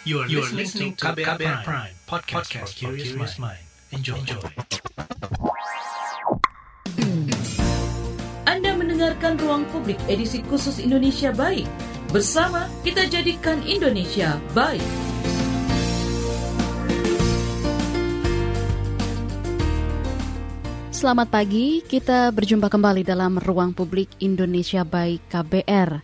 You are, you are listening to KBR, KBR Prime, Prime podcast, podcast for curious mind. Enjoy. Enjoy. Anda mendengarkan Ruang Publik edisi khusus Indonesia Baik. Bersama kita jadikan Indonesia baik. Selamat pagi, kita berjumpa kembali dalam Ruang Publik Indonesia Baik KBR.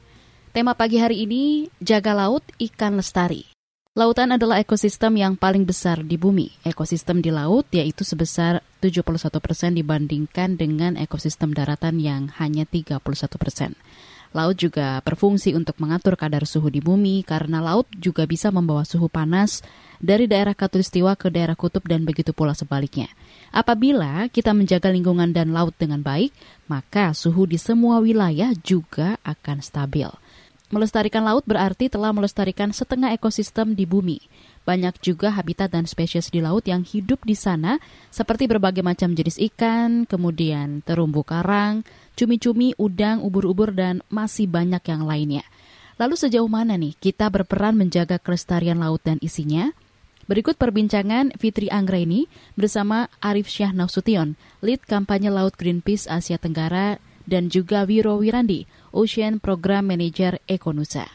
Tema pagi hari ini, jaga laut ikan lestari. Lautan adalah ekosistem yang paling besar di bumi. Ekosistem di laut yaitu sebesar 71 persen dibandingkan dengan ekosistem daratan yang hanya 31 persen. Laut juga berfungsi untuk mengatur kadar suhu di bumi karena laut juga bisa membawa suhu panas dari daerah katulistiwa ke daerah kutub dan begitu pula sebaliknya. Apabila kita menjaga lingkungan dan laut dengan baik, maka suhu di semua wilayah juga akan stabil. Melestarikan laut berarti telah melestarikan setengah ekosistem di bumi. Banyak juga habitat dan spesies di laut yang hidup di sana, seperti berbagai macam jenis ikan, kemudian terumbu karang, cumi-cumi, udang, ubur-ubur, dan masih banyak yang lainnya. Lalu sejauh mana nih kita berperan menjaga kelestarian laut dan isinya? Berikut perbincangan Fitri Anggreni bersama Arif Syah Nasution, lead kampanye Laut Greenpeace Asia Tenggara, dan juga Wiro Wirandi, Ocean Program Manager Ekonusa.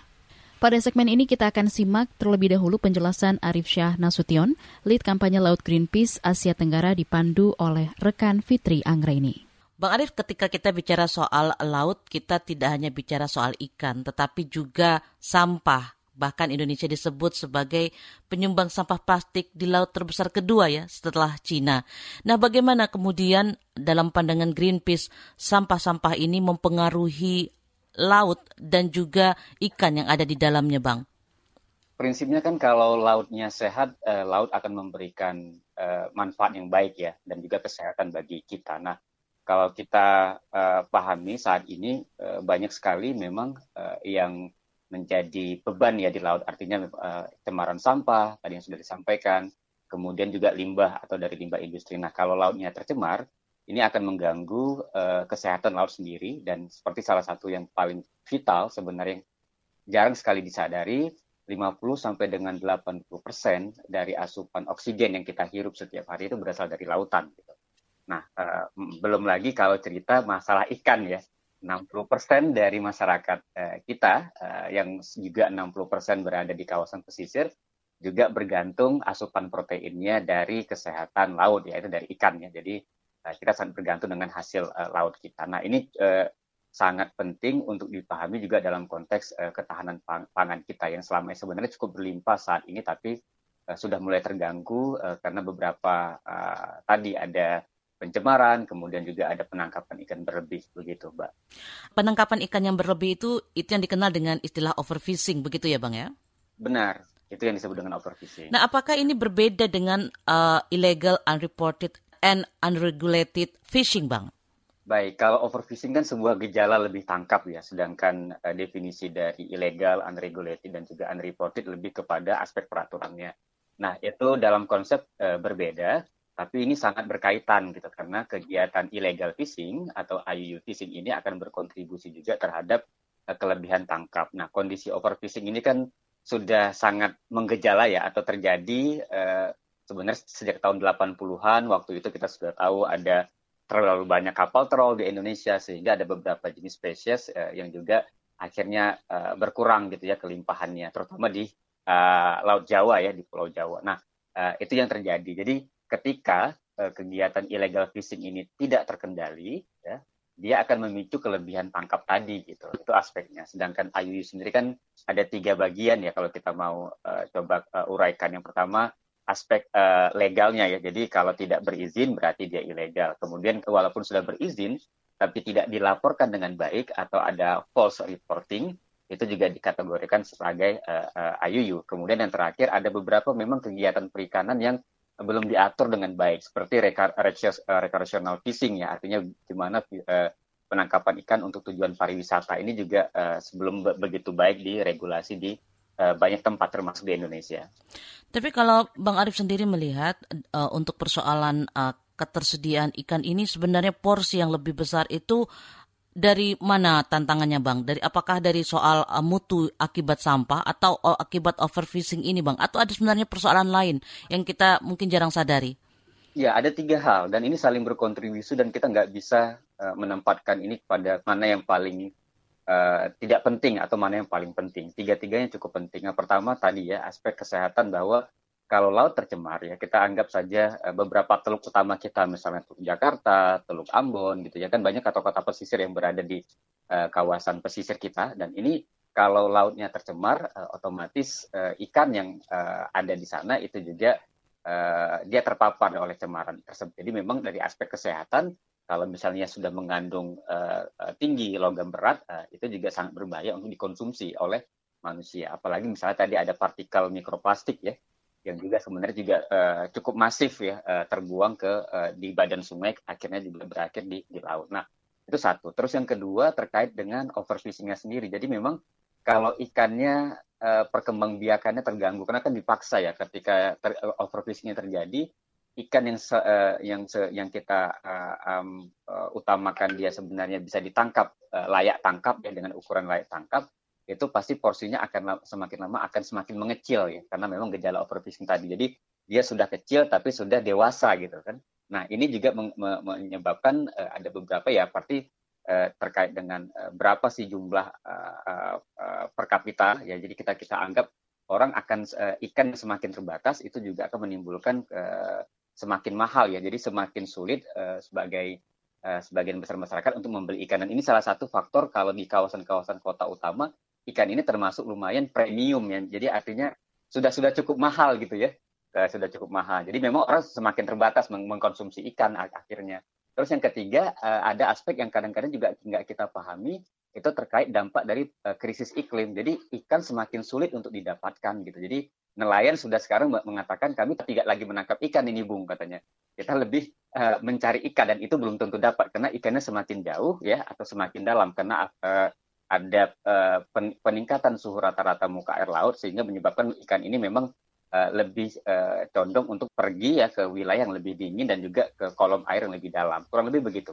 Pada segmen ini kita akan simak terlebih dahulu penjelasan Arif Syah Nasution, lead kampanye Laut Greenpeace Asia Tenggara dipandu oleh rekan Fitri Anggreni. Bang Arif, ketika kita bicara soal laut, kita tidak hanya bicara soal ikan, tetapi juga sampah, Bahkan Indonesia disebut sebagai penyumbang sampah plastik di laut terbesar kedua ya setelah Cina. Nah bagaimana kemudian dalam pandangan Greenpeace sampah-sampah ini mempengaruhi laut dan juga ikan yang ada di dalamnya Bang? Prinsipnya kan kalau lautnya sehat, eh, laut akan memberikan eh, manfaat yang baik ya dan juga kesehatan bagi kita. Nah kalau kita eh, pahami saat ini eh, banyak sekali memang eh, yang menjadi beban ya di laut artinya cemaran sampah tadi yang sudah disampaikan kemudian juga limbah atau dari limbah industri nah kalau lautnya tercemar ini akan mengganggu uh, kesehatan laut sendiri dan seperti salah satu yang paling vital sebenarnya jarang sekali disadari 50 sampai dengan 80 persen dari asupan oksigen yang kita hirup setiap hari itu berasal dari lautan gitu. Nah, uh, belum lagi kalau cerita masalah ikan ya 60% dari masyarakat uh, kita uh, yang juga 60% berada di kawasan pesisir juga bergantung asupan proteinnya dari kesehatan laut yaitu dari ikan ya. Jadi kita sangat bergantung dengan hasil uh, laut kita. Nah, ini uh, sangat penting untuk dipahami juga dalam konteks uh, ketahanan pangan kita yang selama ini sebenarnya cukup berlimpah saat ini tapi uh, sudah mulai terganggu uh, karena beberapa uh, tadi ada pencemaran, kemudian juga ada penangkapan ikan berlebih begitu, Mbak. Penangkapan ikan yang berlebih itu itu yang dikenal dengan istilah overfishing begitu ya, Bang ya? Benar, itu yang disebut dengan overfishing. Nah, apakah ini berbeda dengan uh, illegal, unreported, and unregulated fishing, Bang? Baik, kalau overfishing kan sebuah gejala lebih tangkap ya, sedangkan uh, definisi dari illegal, unregulated, dan juga unreported lebih kepada aspek peraturannya. Nah, itu dalam konsep uh, berbeda tapi ini sangat berkaitan gitu karena kegiatan illegal fishing atau IUU fishing ini akan berkontribusi juga terhadap uh, kelebihan tangkap. Nah, kondisi overfishing ini kan sudah sangat menggejala ya atau terjadi uh, sebenarnya sejak tahun 80-an waktu itu kita sudah tahu ada terlalu banyak kapal troll di Indonesia sehingga ada beberapa jenis spesies uh, yang juga akhirnya uh, berkurang gitu ya kelimpahannya terutama di uh, Laut Jawa ya di Pulau Jawa. Nah, uh, itu yang terjadi. Jadi ketika uh, kegiatan illegal fishing ini tidak terkendali, ya, dia akan memicu kelebihan tangkap tadi gitu. Itu aspeknya. Sedangkan IUU sendiri kan ada tiga bagian ya kalau kita mau uh, coba uh, uraikan. Yang pertama aspek uh, legalnya ya. Jadi kalau tidak berizin berarti dia ilegal. Kemudian walaupun sudah berizin tapi tidak dilaporkan dengan baik atau ada false reporting itu juga dikategorikan sebagai uh, uh, IUU. Kemudian yang terakhir ada beberapa memang kegiatan perikanan yang belum diatur dengan baik seperti recreational eh, fishing ya artinya di mana uh, penangkapan ikan untuk tujuan pariwisata ini juga uh, sebelum be begitu baik diregulasi di uh, banyak tempat termasuk di Indonesia. Tapi kalau Bang Arif sendiri melihat uh, untuk persoalan uh, ketersediaan ikan ini sebenarnya porsi yang lebih besar itu dari mana tantangannya bang? Dari apakah dari soal uh, mutu akibat sampah atau uh, akibat overfishing ini bang? Atau ada sebenarnya persoalan lain yang kita mungkin jarang sadari? Ya ada tiga hal dan ini saling berkontribusi dan kita nggak bisa uh, menempatkan ini pada mana yang paling uh, tidak penting atau mana yang paling penting. Tiga-tiganya cukup penting. Yang pertama tadi ya aspek kesehatan bahwa kalau laut tercemar ya kita anggap saja uh, beberapa teluk utama kita misalnya Teluk Jakarta, Teluk Ambon gitu ya kan banyak kota-kota pesisir yang berada di uh, kawasan pesisir kita dan ini kalau lautnya tercemar uh, otomatis uh, ikan yang uh, ada di sana itu juga uh, dia terpapar oleh cemaran tersebut. Jadi memang dari aspek kesehatan kalau misalnya sudah mengandung uh, tinggi logam berat uh, itu juga sangat berbahaya untuk dikonsumsi oleh manusia. Apalagi misalnya tadi ada partikel mikroplastik ya yang juga sebenarnya juga uh, cukup masif ya uh, terbuang ke uh, di badan sungai akhirnya juga berakhir di di laut. Nah itu satu. Terus yang kedua terkait dengan overfishingnya sendiri. Jadi memang kalau ikannya uh, perkembangbiakannya terganggu karena kan dipaksa ya ketika ter, overfishingnya terjadi ikan yang se, uh, yang se, yang kita uh, um, uh, utamakan dia sebenarnya bisa ditangkap uh, layak tangkap ya dengan ukuran layak tangkap itu pasti porsinya akan semakin lama akan semakin mengecil ya karena memang gejala overfishing tadi. Jadi dia sudah kecil tapi sudah dewasa gitu kan. Nah, ini juga menyebabkan uh, ada beberapa ya pasti uh, terkait dengan uh, berapa sih jumlah uh, uh, per kapita ya. Jadi kita kita anggap orang akan uh, ikan semakin terbatas itu juga akan menimbulkan uh, semakin mahal ya. Jadi semakin sulit uh, sebagai uh, sebagian besar masyarakat untuk membeli ikan. Dan ini salah satu faktor kalau di kawasan-kawasan kota utama ikan ini termasuk lumayan premium ya. Jadi artinya sudah sudah cukup mahal gitu ya. Uh, sudah cukup mahal. Jadi memang orang semakin terbatas meng mengkonsumsi ikan akhirnya. Terus yang ketiga uh, ada aspek yang kadang-kadang juga nggak kita pahami itu terkait dampak dari uh, krisis iklim. Jadi ikan semakin sulit untuk didapatkan gitu. Jadi nelayan sudah sekarang mengatakan kami tidak lagi menangkap ikan ini bung katanya. Kita lebih uh, mencari ikan dan itu belum tentu dapat karena ikannya semakin jauh ya atau semakin dalam karena uh, ada uh, peningkatan suhu rata-rata muka air laut sehingga menyebabkan ikan ini memang uh, lebih uh, condong untuk pergi ya ke wilayah yang lebih dingin dan juga ke kolom air yang lebih dalam. Kurang lebih begitu,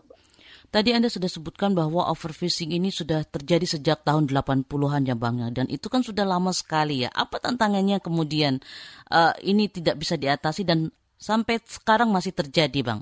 Tadi Anda sudah sebutkan bahwa overfishing ini sudah terjadi sejak tahun 80-an ya Bang ya. dan itu kan sudah lama sekali ya. Apa tantangannya kemudian uh, ini tidak bisa diatasi dan sampai sekarang masih terjadi Bang?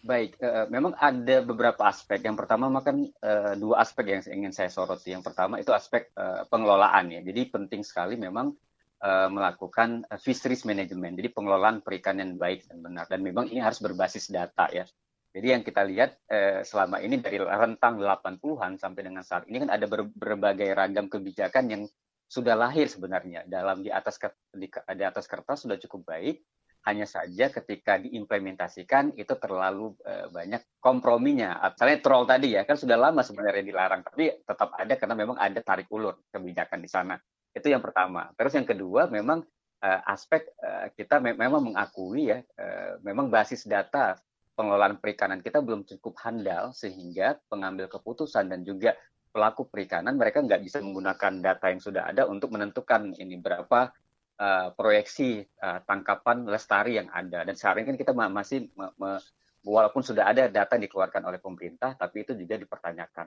Baik, uh, memang ada beberapa aspek. Yang pertama makan uh, dua aspek yang ingin saya soroti. Yang pertama itu aspek uh, pengelolaan ya. Jadi penting sekali memang melakukan fisheries management. Jadi pengelolaan perikanan baik dan benar. Dan memang ini harus berbasis data ya. Jadi yang kita lihat uh, selama ini dari rentang 80-an sampai dengan saat ini kan ada ber berbagai ragam kebijakan yang sudah lahir sebenarnya dalam di atas di, di atas kertas sudah cukup baik hanya saja ketika diimplementasikan itu terlalu uh, banyak komprominya. Misalnya troll tadi ya kan sudah lama sebenarnya dilarang, tapi tetap ada karena memang ada tarik ulur kebijakan di sana. Itu yang pertama. Terus yang kedua memang uh, aspek uh, kita me memang mengakui ya, uh, memang basis data pengelolaan perikanan kita belum cukup handal sehingga pengambil keputusan dan juga pelaku perikanan mereka nggak bisa menggunakan data yang sudah ada untuk menentukan ini berapa uh, proyeksi uh, tangkapan lestari yang ada. Dan ini kan kita masih walaupun sudah ada data yang dikeluarkan oleh pemerintah, tapi itu juga dipertanyakan.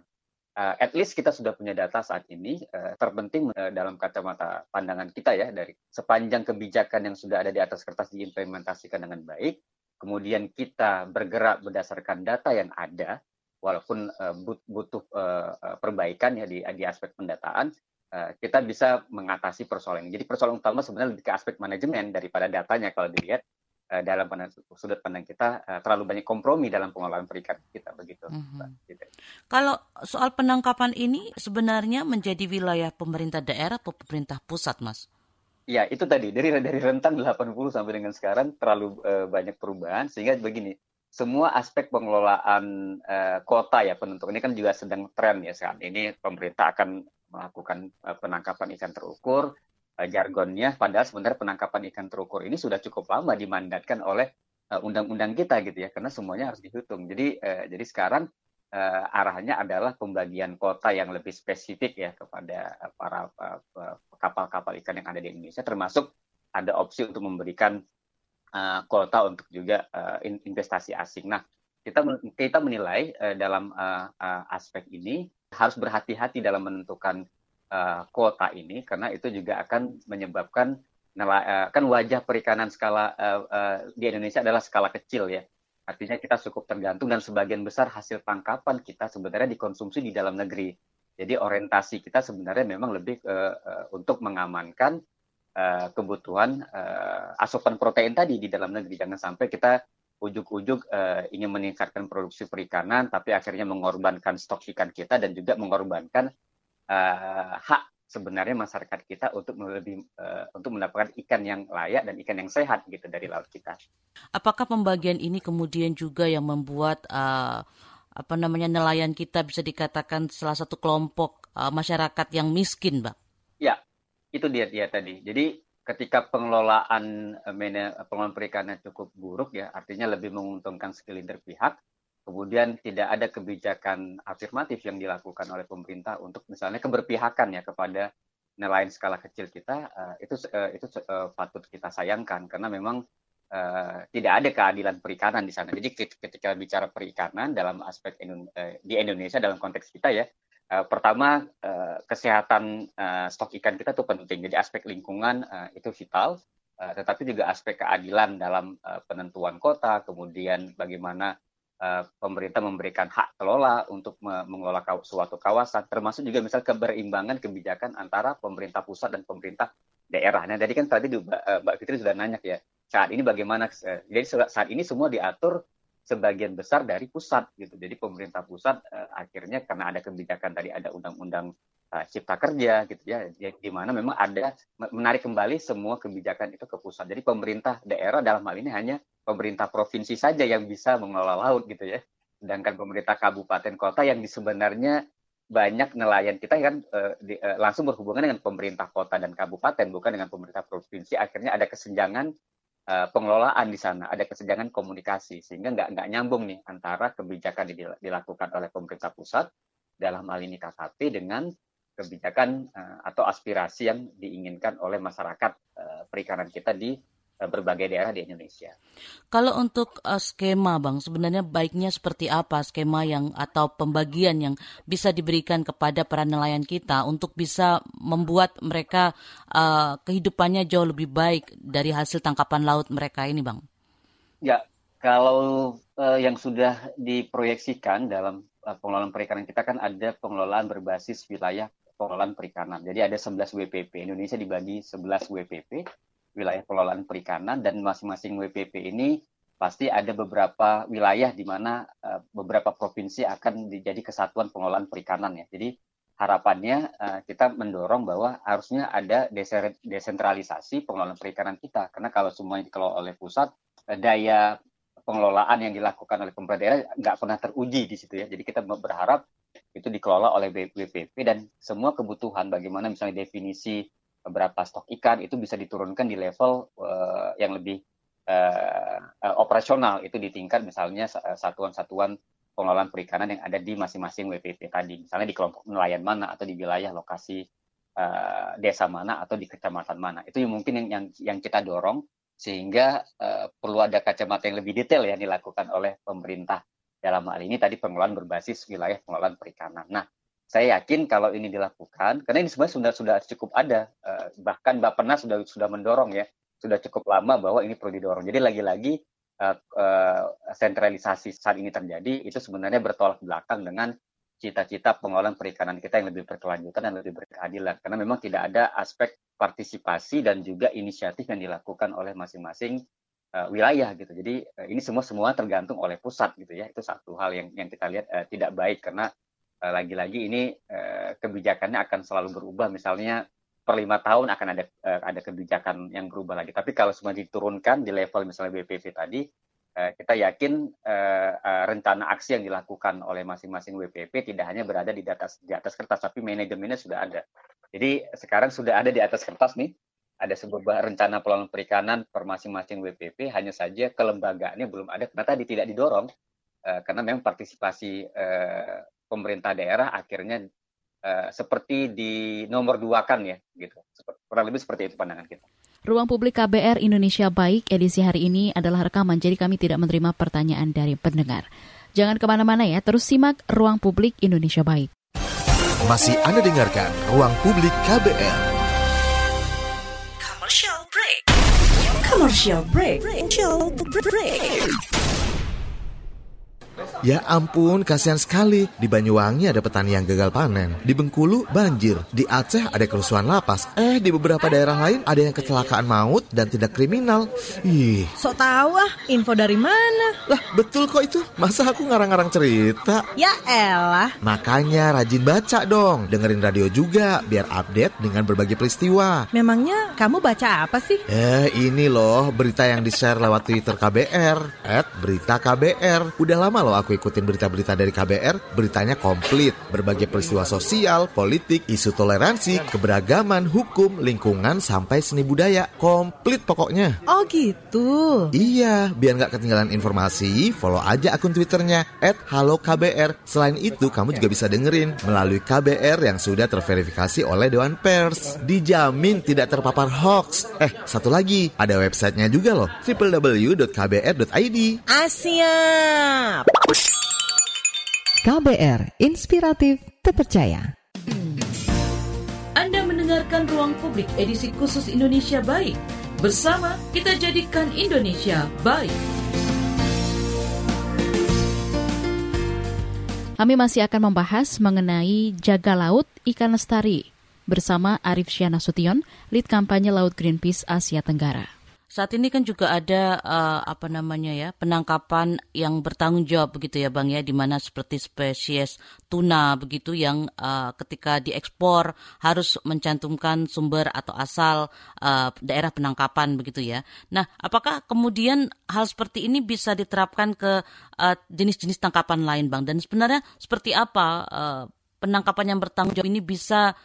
Uh, at least kita sudah punya data saat ini. Uh, terpenting uh, dalam kacamata pandangan kita ya dari sepanjang kebijakan yang sudah ada di atas kertas diimplementasikan dengan baik, kemudian kita bergerak berdasarkan data yang ada, walaupun uh, butuh uh, perbaikan ya di, di aspek pendataan, Eh, kita bisa mengatasi persoalan ini. Jadi persoalan utama sebenarnya lebih ke aspek manajemen daripada datanya kalau dilihat dalam pandang, sudut pandang kita terlalu banyak kompromi dalam pengelolaan perikan kita begitu. Mm-hmm. gitu. Kalau soal penangkapan ini sebenarnya menjadi wilayah pemerintah daerah atau pemerintah pusat, Mas? Ya, itu tadi dari dari rentang 80 sampai dengan sekarang terlalu uh, banyak perubahan sehingga begini, semua aspek pengelolaan uh, kota ya penentu ini kan juga sedang tren ya sekarang ini pemerintah akan melakukan uh, penangkapan ikan terukur uh, jargonnya padahal sebenarnya penangkapan ikan terukur ini sudah cukup lama dimandatkan oleh undang undang-undang kita gitu ya karena semuanya harus dihitung. Jadi uh, jadi sekarang uh, arahnya adalah pembagian kota yang lebih spesifik ya kepada para kapal-kapal uh, ikan yang ada di Indonesia termasuk ada opsi untuk memberikan uh, kota untuk juga uh, investasi asing nah kita kita menilai uh, dalam uh, uh, aspek ini harus berhati-hati dalam menentukan uh, kuota ini karena itu juga akan menyebabkan kan wajah perikanan skala uh, uh, di Indonesia adalah skala kecil ya. Artinya kita cukup tergantung dan sebagian besar hasil tangkapan kita sebenarnya dikonsumsi di dalam negeri. Jadi orientasi kita sebenarnya memang lebih uh, uh, untuk mengamankan uh, kebutuhan uh, asupan protein tadi di dalam negeri. Jangan sampai kita ujuk-ujuk uh, ingin meningkatkan produksi perikanan, tapi akhirnya mengorbankan stok ikan kita dan juga mengorbankan uh, hak sebenarnya masyarakat kita untuk lebih uh, untuk mendapatkan ikan yang layak dan ikan yang sehat gitu dari laut kita. Apakah pembagian ini kemudian juga yang membuat uh, apa namanya nelayan kita bisa dikatakan salah satu kelompok uh, masyarakat yang miskin, Bang? Ya, itu dia dia tadi. Jadi ketika pengelolaan eh, pengelolaan perikanan cukup buruk ya, artinya lebih menguntungkan segelintir pihak, kemudian tidak ada kebijakan afirmatif yang dilakukan oleh pemerintah untuk misalnya keberpihakan ya kepada nelayan skala kecil kita, uh, itu uh, itu uh, patut kita sayangkan karena memang uh, tidak ada keadilan perikanan di sana. Jadi ketika bicara perikanan dalam aspek di Indonesia dalam konteks kita ya, Uh, pertama uh, kesehatan uh, stok ikan kita itu penting. Jadi aspek lingkungan uh, itu vital, uh, tetapi juga aspek keadilan dalam uh, penentuan kota, kemudian bagaimana pemerintah memberikan hak kelola untuk me mengelola suatu kawasan, termasuk juga misal keberimbangan kebijakan antara pemerintah pusat dan pemerintah daerah. Nah, tadi kan tadi uh, Mbak Fitri sudah nanya ya, saat ini bagaimana? Uh, jadi saat ini semua diatur sebagian besar dari pusat gitu. Jadi pemerintah pusat akhirnya karena ada kebijakan tadi ada undang-undang cipta kerja gitu ya, di mana memang ada menarik kembali semua kebijakan itu ke pusat. Jadi pemerintah daerah dalam hal ini hanya pemerintah provinsi saja yang bisa mengelola laut gitu ya. Sedangkan pemerintah kabupaten kota yang sebenarnya banyak nelayan kita kan uh, di, uh, langsung berhubungan dengan pemerintah kota dan kabupaten bukan dengan pemerintah provinsi akhirnya ada kesenjangan uh, pengelolaan di sana, ada kesenjangan komunikasi sehingga nggak nggak nyambung nih antara kebijakan yang dilakukan oleh pemerintah pusat dalam hal ini KKP dengan kebijakan atau aspirasi yang diinginkan oleh masyarakat perikanan kita di berbagai daerah di Indonesia. Kalau untuk uh, skema, Bang, sebenarnya baiknya seperti apa skema yang atau pembagian yang bisa diberikan kepada para nelayan kita untuk bisa membuat mereka uh, kehidupannya jauh lebih baik dari hasil tangkapan laut mereka ini, Bang? Ya, kalau uh, yang sudah diproyeksikan dalam uh, pengelolaan perikanan kita kan ada pengelolaan berbasis wilayah pengelolaan perikanan. Jadi ada 11 WPP. Indonesia dibagi 11 WPP wilayah pengelolaan perikanan dan masing-masing WPP ini pasti ada beberapa wilayah di mana uh, beberapa provinsi akan menjadi kesatuan pengelolaan perikanan ya. Jadi harapannya uh, kita mendorong bahwa harusnya ada desentralisasi pengelolaan perikanan kita karena kalau semuanya dikelola oleh pusat uh, daya pengelolaan yang dilakukan oleh pemerintah daerah nggak pernah teruji di situ ya. Jadi kita berharap itu dikelola oleh BPP dan semua kebutuhan bagaimana misalnya definisi berapa stok ikan itu bisa diturunkan di level uh, yang lebih uh, uh, operasional. Itu di tingkat misalnya satuan-satuan pengelolaan perikanan yang ada di masing-masing WPP tadi. Misalnya di kelompok nelayan mana atau di wilayah lokasi uh, desa mana atau di kecamatan mana. Itu yang mungkin yang yang, yang kita dorong sehingga uh, perlu ada kacamata yang lebih detail ya dilakukan oleh pemerintah. Dalam hal ini tadi pengelolaan berbasis wilayah pengelolaan perikanan. Nah, saya yakin kalau ini dilakukan, karena ini sebenarnya sudah sudah cukup ada, uh, bahkan Bapenas sudah sudah mendorong ya, sudah cukup lama bahwa ini perlu didorong. Jadi lagi-lagi uh, uh, sentralisasi saat ini terjadi itu sebenarnya bertolak belakang dengan cita-cita pengelolaan perikanan kita yang lebih berkelanjutan dan lebih berkeadilan. Karena memang tidak ada aspek partisipasi dan juga inisiatif yang dilakukan oleh masing-masing wilayah gitu. Jadi ini semua semua tergantung oleh pusat gitu ya. Itu satu hal yang yang kita lihat uh, tidak baik karena Eh, lagi-lagi ini uh, kebijakannya akan selalu berubah. Misalnya per lima tahun akan ada uh, ada kebijakan yang berubah lagi. Tapi kalau semua diturunkan di level misalnya BPP tadi, kita yakin rencana aksi yang dilakukan oleh masing-masing WPP tidak hanya berada di atas di atas kertas, tapi manajemennya sudah ada. Jadi sekarang sudah ada di atas kertas nih, ada sebuah rencana pengelolaan perikanan per masing-masing WPP, hanya saja kelembagaannya belum ada karena tadi tidak didorong karena memang partisipasi pemerintah daerah akhirnya uh, seperti di nomor dua kan ya gitu kurang lebih seperti itu pandangan kita. Ruang Publik KBR Indonesia Baik edisi hari ini adalah rekaman, jadi kami tidak menerima pertanyaan dari pendengar. Jangan ke mana-mana ya, terus simak Ruang Publik Indonesia Baik. Masih Anda dengarkan Ruang Publik KBR. Commercial break. Commercial break. Commercial break. Ya ampun, kasihan sekali. Di Banyuwangi ada petani yang gagal panen. Di Bengkulu banjir. Di Aceh ada kerusuhan lapas. Eh, di beberapa daerah lain ada yang kecelakaan maut dan tidak kriminal. Ih, Sok tahu ah, info dari mana? lah betul kok itu. Masa aku ngarang-ngarang cerita? Ya elah. Makanya rajin baca dong. Dengerin radio juga biar update dengan berbagai peristiwa. Memangnya kamu baca apa sih? Eh, ini loh berita yang di-share lewat Twitter KBR. At berita KBR. Udah lama loh aku ikutin berita-berita dari KBR. Beritanya komplit. Berbagai peristiwa sosial, politik, isu toleransi, keberagaman, hukum, lingkungan, sampai seni budaya. Komplit pokoknya. Oh gitu. Iya, biar nggak ketinggalan informasi, follow aja akun Twitternya @halo_kbr. Selain itu, kamu juga bisa dengerin melalui KBR yang sudah terverifikasi oleh Dewan Pers. Dijamin tidak terpapar hoax. Eh, satu lagi, ada websitenya juga loh, www.kbr.id. Asyap. KBR Inspiratif Terpercaya. Anda mendengarkan Ruang Publik edisi khusus Indonesia Baik. Bersama kita jadikan Indonesia baik. Kami masih akan membahas mengenai jaga laut ikan lestari bersama Arif Syana Sution, lead kampanye Laut Greenpeace Asia Tenggara. Saat ini kan juga ada uh, apa namanya ya penangkapan yang bertanggung jawab begitu ya bang ya di mana seperti spesies tuna begitu yang uh, ketika diekspor harus mencantumkan sumber atau asal uh, daerah penangkapan begitu ya. Nah apakah kemudian hal seperti ini bisa diterapkan ke uh, jenis-jenis tangkapan lain bang dan sebenarnya seperti apa uh, penangkapan yang bertanggung jawab ini bisa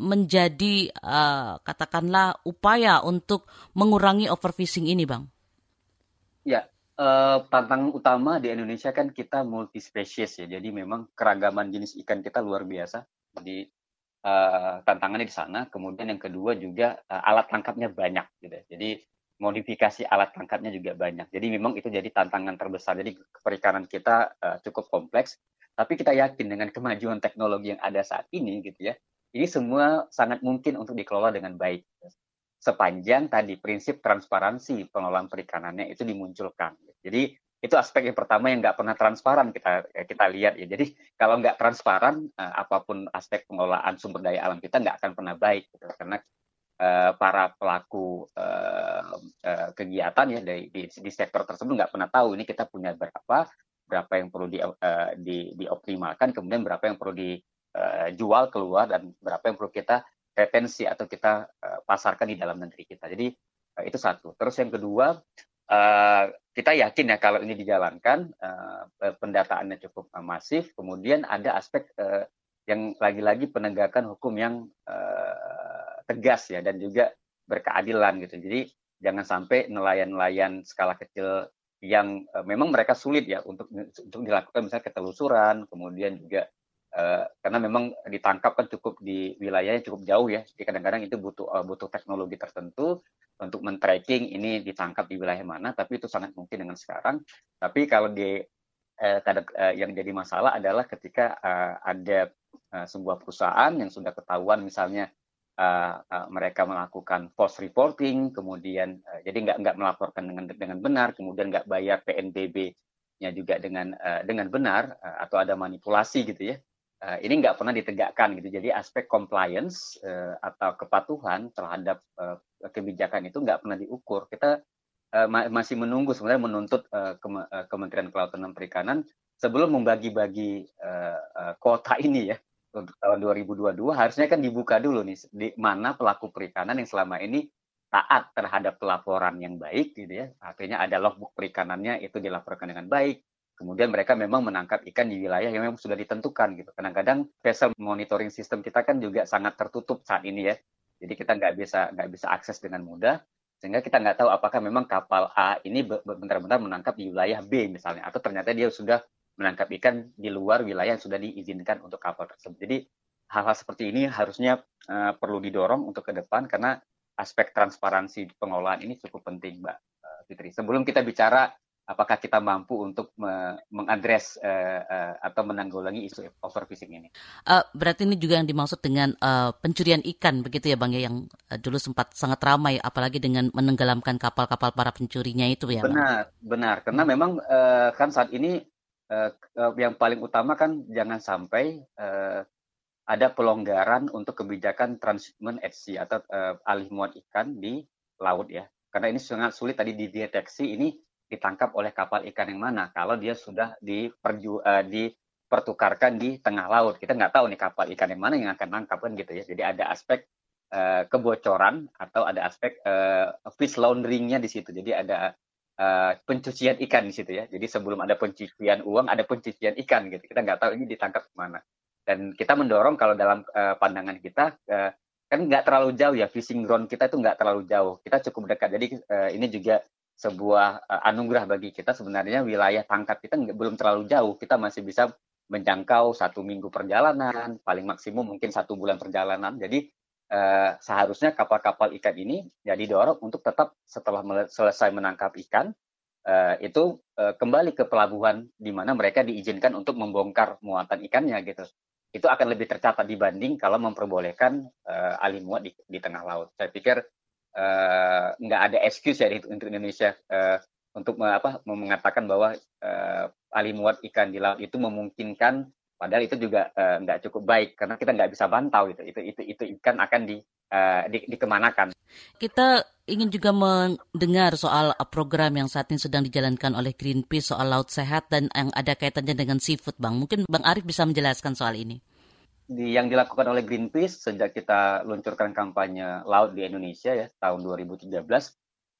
menjadi uh, katakanlah upaya untuk mengurangi overfishing ini, Bang? Ya, eh, tantangan utama di Indonesia kan kita multi spesies ya. Jadi memang keragaman jenis ikan kita luar biasa. Jadi eh, tantangannya di sana. Kemudian yang kedua juga eh, alat tangkapnya banyak gitu. Jadi modifikasi alat tangkapnya juga banyak. Jadi memang itu jadi tantangan terbesar. Jadi perikanan kita eh, cukup kompleks. Tapi kita yakin dengan kemajuan teknologi yang ada saat ini gitu ya, ini semua sangat mungkin untuk dikelola dengan baik. Sepanjang tadi prinsip transparansi pengelolaan perikanannya itu dimunculkan. Jadi itu aspek yang pertama yang nggak pernah transparan kita kita lihat ya. Jadi kalau nggak transparan eh, apa pun aspek pengelolaan sumber daya alam kita nggak akan pernah baik gitu. karena eh, para pelaku eh, kegiatan ya dari di, di sektor tersebut nggak pernah tahu ini kita punya berapa berapa yang perlu di, di dioptimalkan kemudian berapa yang perlu di uh, jual keluar dan berapa yang perlu kita retensi atau kita uh, pasarkan di dalam negeri kita. Jadi uh, itu satu. Terus yang kedua uh, kita yakin ya kalau ini dijalankan uh, pendataannya cukup uh, masif. Kemudian ada aspek uh, yang lagi-lagi penegakan hukum yang uh, tegas ya dan juga berkeadilan gitu. Jadi jangan sampai nelayan-nelayan skala kecil yang memang mereka sulit ya untuk untuk dilakukan misalnya ketelusuran, kemudian juga Uh, karena memang ditangkap kan cukup di wilayahnya cukup jauh ya. Jadi kadang-kadang itu butuh uh, butuh teknologi tertentu untuk men-tracking ini ditangkap di wilayah mana, tapi itu sangat mungkin dengan sekarang. Tapi kalau di uh, kadang, uh, yang jadi masalah adalah ketika uh, ada uh, sebuah perusahaan yang sudah ketahuan misalnya uh, uh, mereka melakukan false reporting, kemudian uh, jadi nggak nggak melaporkan dengan dengan benar, kemudian nggak bayar PNBP-nya juga dengan uh, dengan benar uh, atau ada manipulasi gitu ya uh, ini nggak pernah ditegakkan gitu. Jadi aspek compliance uh, atau kepatuhan terhadap uh, kebijakan itu nggak pernah diukur. Kita uh, ma masih menunggu sebenarnya menuntut uh, Kem uh, Kementerian Kelautan dan Perikanan sebelum membagi-bagi uh, uh, kuota ini ya untuk tahun 2022 harusnya kan dibuka dulu nih di mana pelaku perikanan yang selama ini taat terhadap pelaporan yang baik gitu ya. Artinya ada logbook perikanannya itu dilaporkan dengan baik Kemudian mereka memang menangkap ikan di wilayah yang memang sudah ditentukan gitu. Kadang-kadang vessel monitoring system kita kan juga sangat tertutup saat ini ya. Jadi kita nggak bisa nggak bisa akses dengan mudah sehingga kita nggak tahu apakah memang kapal A ini benar-benar menangkap di wilayah B misalnya atau ternyata dia sudah menangkap ikan di luar wilayah yang sudah diizinkan untuk kapal tersebut. Jadi hal-hal seperti ini harusnya uh, perlu didorong untuk ke depan karena aspek transparansi pengelolaan ini cukup penting, Mbak uh, Fitri. Sebelum kita bicara apakah kita mampu untuk me mengadres uh, uh, atau menanggulangi isu overfishing ini. Uh, berarti ini juga yang dimaksud dengan uh, pencurian ikan begitu ya Bang ya yang uh, dulu sempat sangat ramai apalagi dengan menenggelamkan kapal-kapal para pencurinya itu ya Benar, bang? benar. Karena hmm. memang uh, kan saat ini uh, uh, yang paling utama kan jangan sampai uh, ada pelonggaran untuk kebijakan transshipment at sea atau uh, alih muat ikan di laut ya. Karena ini sangat sulit tadi dideteksi ini ditangkap oleh kapal ikan yang mana kalau dia sudah diperju uh, dipertukarkan di tengah laut. Kita nggak tahu nih kapal ikan yang mana yang akan nangkap kan gitu ya. Jadi ada aspek uh, kebocoran atau ada aspek uh, fish launderingnya di situ. Jadi ada uh, pencucian ikan di situ ya. Jadi sebelum ada pencucian uang ada pencucian ikan gitu. Kita nggak tahu ini ditangkap ke mana. Dan kita mendorong kalau dalam uh, pandangan kita uh, kan nggak terlalu jauh ya. Fishing ground kita itu nggak terlalu jauh. Kita cukup dekat. Jadi uh, ini juga sebuah uh, anugerah bagi kita. Sebenarnya wilayah tangkap kita belum terlalu jauh. Kita masih bisa menjangkau satu minggu perjalanan paling maksimum mungkin satu bulan perjalanan. Jadi uh, seharusnya kapal-kapal ikan ini ya didorong untuk tetap setelah selesai menangkap ikan uh, itu uh, kembali ke pelabuhan di mana mereka diizinkan untuk membongkar muatan ikannya gitu. Itu akan lebih tercatat dibanding kalau memperbolehkan uh, alih muat di, di tengah laut. Saya pikir nggak uh, ada excuse ya untuk Indonesia uh, untuk apa mengatakan bahwa uh, alih muat ikan di laut itu memungkinkan padahal itu juga nggak cukup baik karena kita nggak bisa bantau itu itu itu itu ikan akan di, di dikemanakan. Kita ingin juga mendengar soal program yang saat ini sedang dijalankan oleh Greenpeace soal laut sehat dan yang ada kaitannya dengan seafood, bang. Mungkin bang Arif bisa menjelaskan soal ini di, yang dilakukan oleh Greenpeace sejak kita luncurkan kampanye laut di Indonesia ya tahun 2013 uh,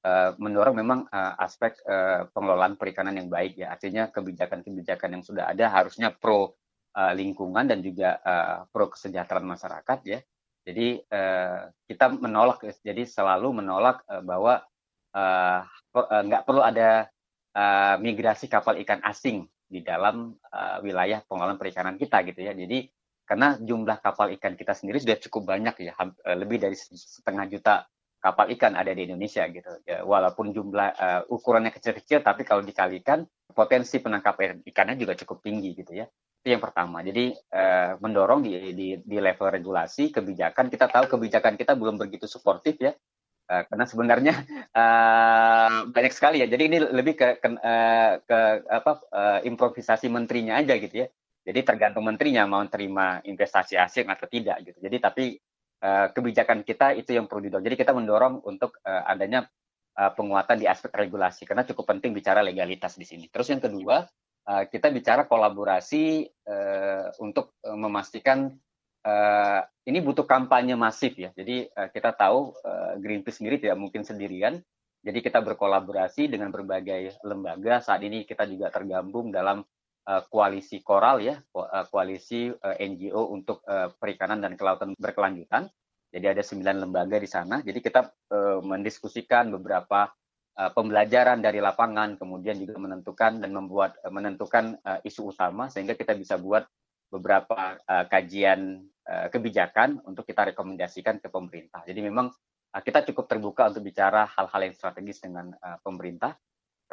eh, mendorong memang uh, aspek uh, pengelolaan perikanan yang baik ya. Artinya kebijakan-kebijakan yang sudah ada harusnya pro uh, lingkungan dan juga uh, pro kesejahteraan masyarakat ya. Jadi uh, kita menolak jadi selalu menolak uh, bahwa nggak uh, perlu ada uh, migrasi kapal ikan asing di dalam uh, wilayah pengelolaan perikanan kita gitu ya. Jadi karena jumlah kapal ikan kita sendiri sudah cukup banyak ya eh, lebih dari setengah juta kapal ikan ada di Indonesia gitu. Ya, walaupun jumlah uh, ukurannya kecil-kecil tapi kalau dikalikan potensi penangkapan ikannya juga cukup tinggi gitu ya. Itu yang pertama. Jadi uh, mendorong di, di di level regulasi kebijakan. Kita tahu kebijakan kita belum begitu suportif ya. Uh, karena sebenarnya uh, banyak sekali ya. Jadi ini lebih ke ke, uh, ke apa uh, improvisasi menterinya aja gitu ya jadi tergantung menterinya mau terima investasi asing atau tidak gitu. Jadi tapi uh, kebijakan kita itu yang perlu didorong. Jadi kita mendorong untuk uh, adanya uh, penguatan di aspek regulasi karena cukup penting bicara legalitas di sini. Terus yang kedua kita bicara kolaborasi untuk memastikan ini butuh kampanye masif ya. Jadi kita tahu Greenpeace sendiri tidak mungkin sendirian. Jadi kita berkolaborasi dengan berbagai lembaga. Saat ini kita juga tergabung dalam koalisi koral ya, uh, koalisi eh, NGO untuk perikanan dan kelautan berkelanjutan. Jadi ada sembilan lembaga di sana. Jadi kita mendiskusikan beberapa pembelajaran dari lapangan, kemudian juga menentukan dan membuat menentukan isu utama sehingga kita bisa buat beberapa kajian kebijakan untuk kita rekomendasikan ke pemerintah. Jadi memang kita cukup terbuka untuk bicara hal-hal yang strategis dengan pemerintah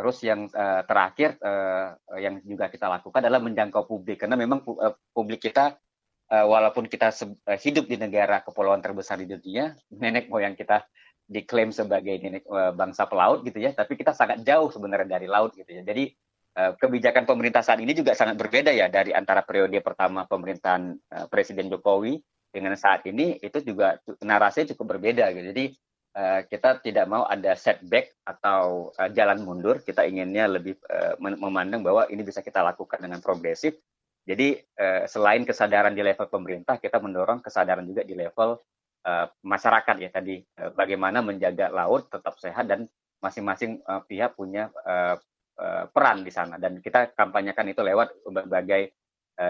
Terus yang uh, terakhir uh, yang juga kita lakukan adalah menjangkau publik karena memang uh, publik kita uh, walaupun kita uh, hidup di negara kepulauan terbesar di dunia, nenek moyang kita diklaim sebagai nenek uh, bangsa pelaut gitu ya, tapi kita sangat jauh sebenarnya dari laut gitu ya. Jadi kebijakan pemerintah saat ini juga sangat berbeda ya dari antara periode pertama pemerintahan Presiden Jokowi dengan saat ini itu juga narasinya cukup berbeda gitu. Jadi kita tidak mau ada setback atau uh, jalan mundur. Kita inginnya lebih uh, memandang bahwa ini bisa kita lakukan dengan progresif. Jadi selain kesadaran di level pemerintah, kita mendorong kesadaran juga di level masyarakat ya tadi bagaimana menjaga laut tetap sehat dan masing-masing pihak punya peran di sana dan kita kampanyekan itu lewat berbagai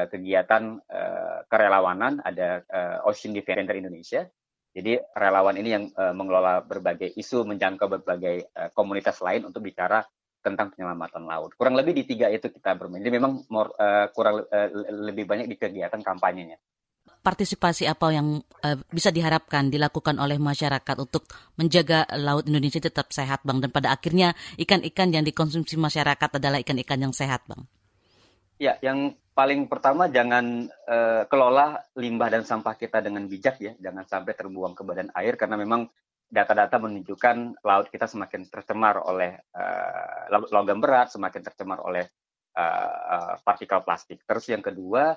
kegiatan uh, kerelawanan ada Ocean Defender Indonesia jadi relawan ini yang uh, mengelola berbagai isu, menjangkau berbagai uh, komunitas lain untuk bicara tentang penyelamatan laut. Kurang lebih di tiga itu kita bermain. Jadi memang more, uh, kurang uh, lebih banyak di kegiatan kampanyenya. partisipasi apa yang uh, bisa diharapkan dilakukan oleh masyarakat untuk menjaga laut Indonesia tetap sehat, Bang? Dan pada akhirnya ikan-ikan yang dikonsumsi masyarakat adalah ikan-ikan yang sehat, Bang. Ya, yang paling pertama jangan uh, kelola limbah dan sampah kita dengan bijak ya, jangan sampai terbuang ke badan air karena memang data-data menunjukkan laut kita semakin tercemar oleh uh, logam berat, semakin tercemar oleh uh, partikel plastik. Terus yang kedua,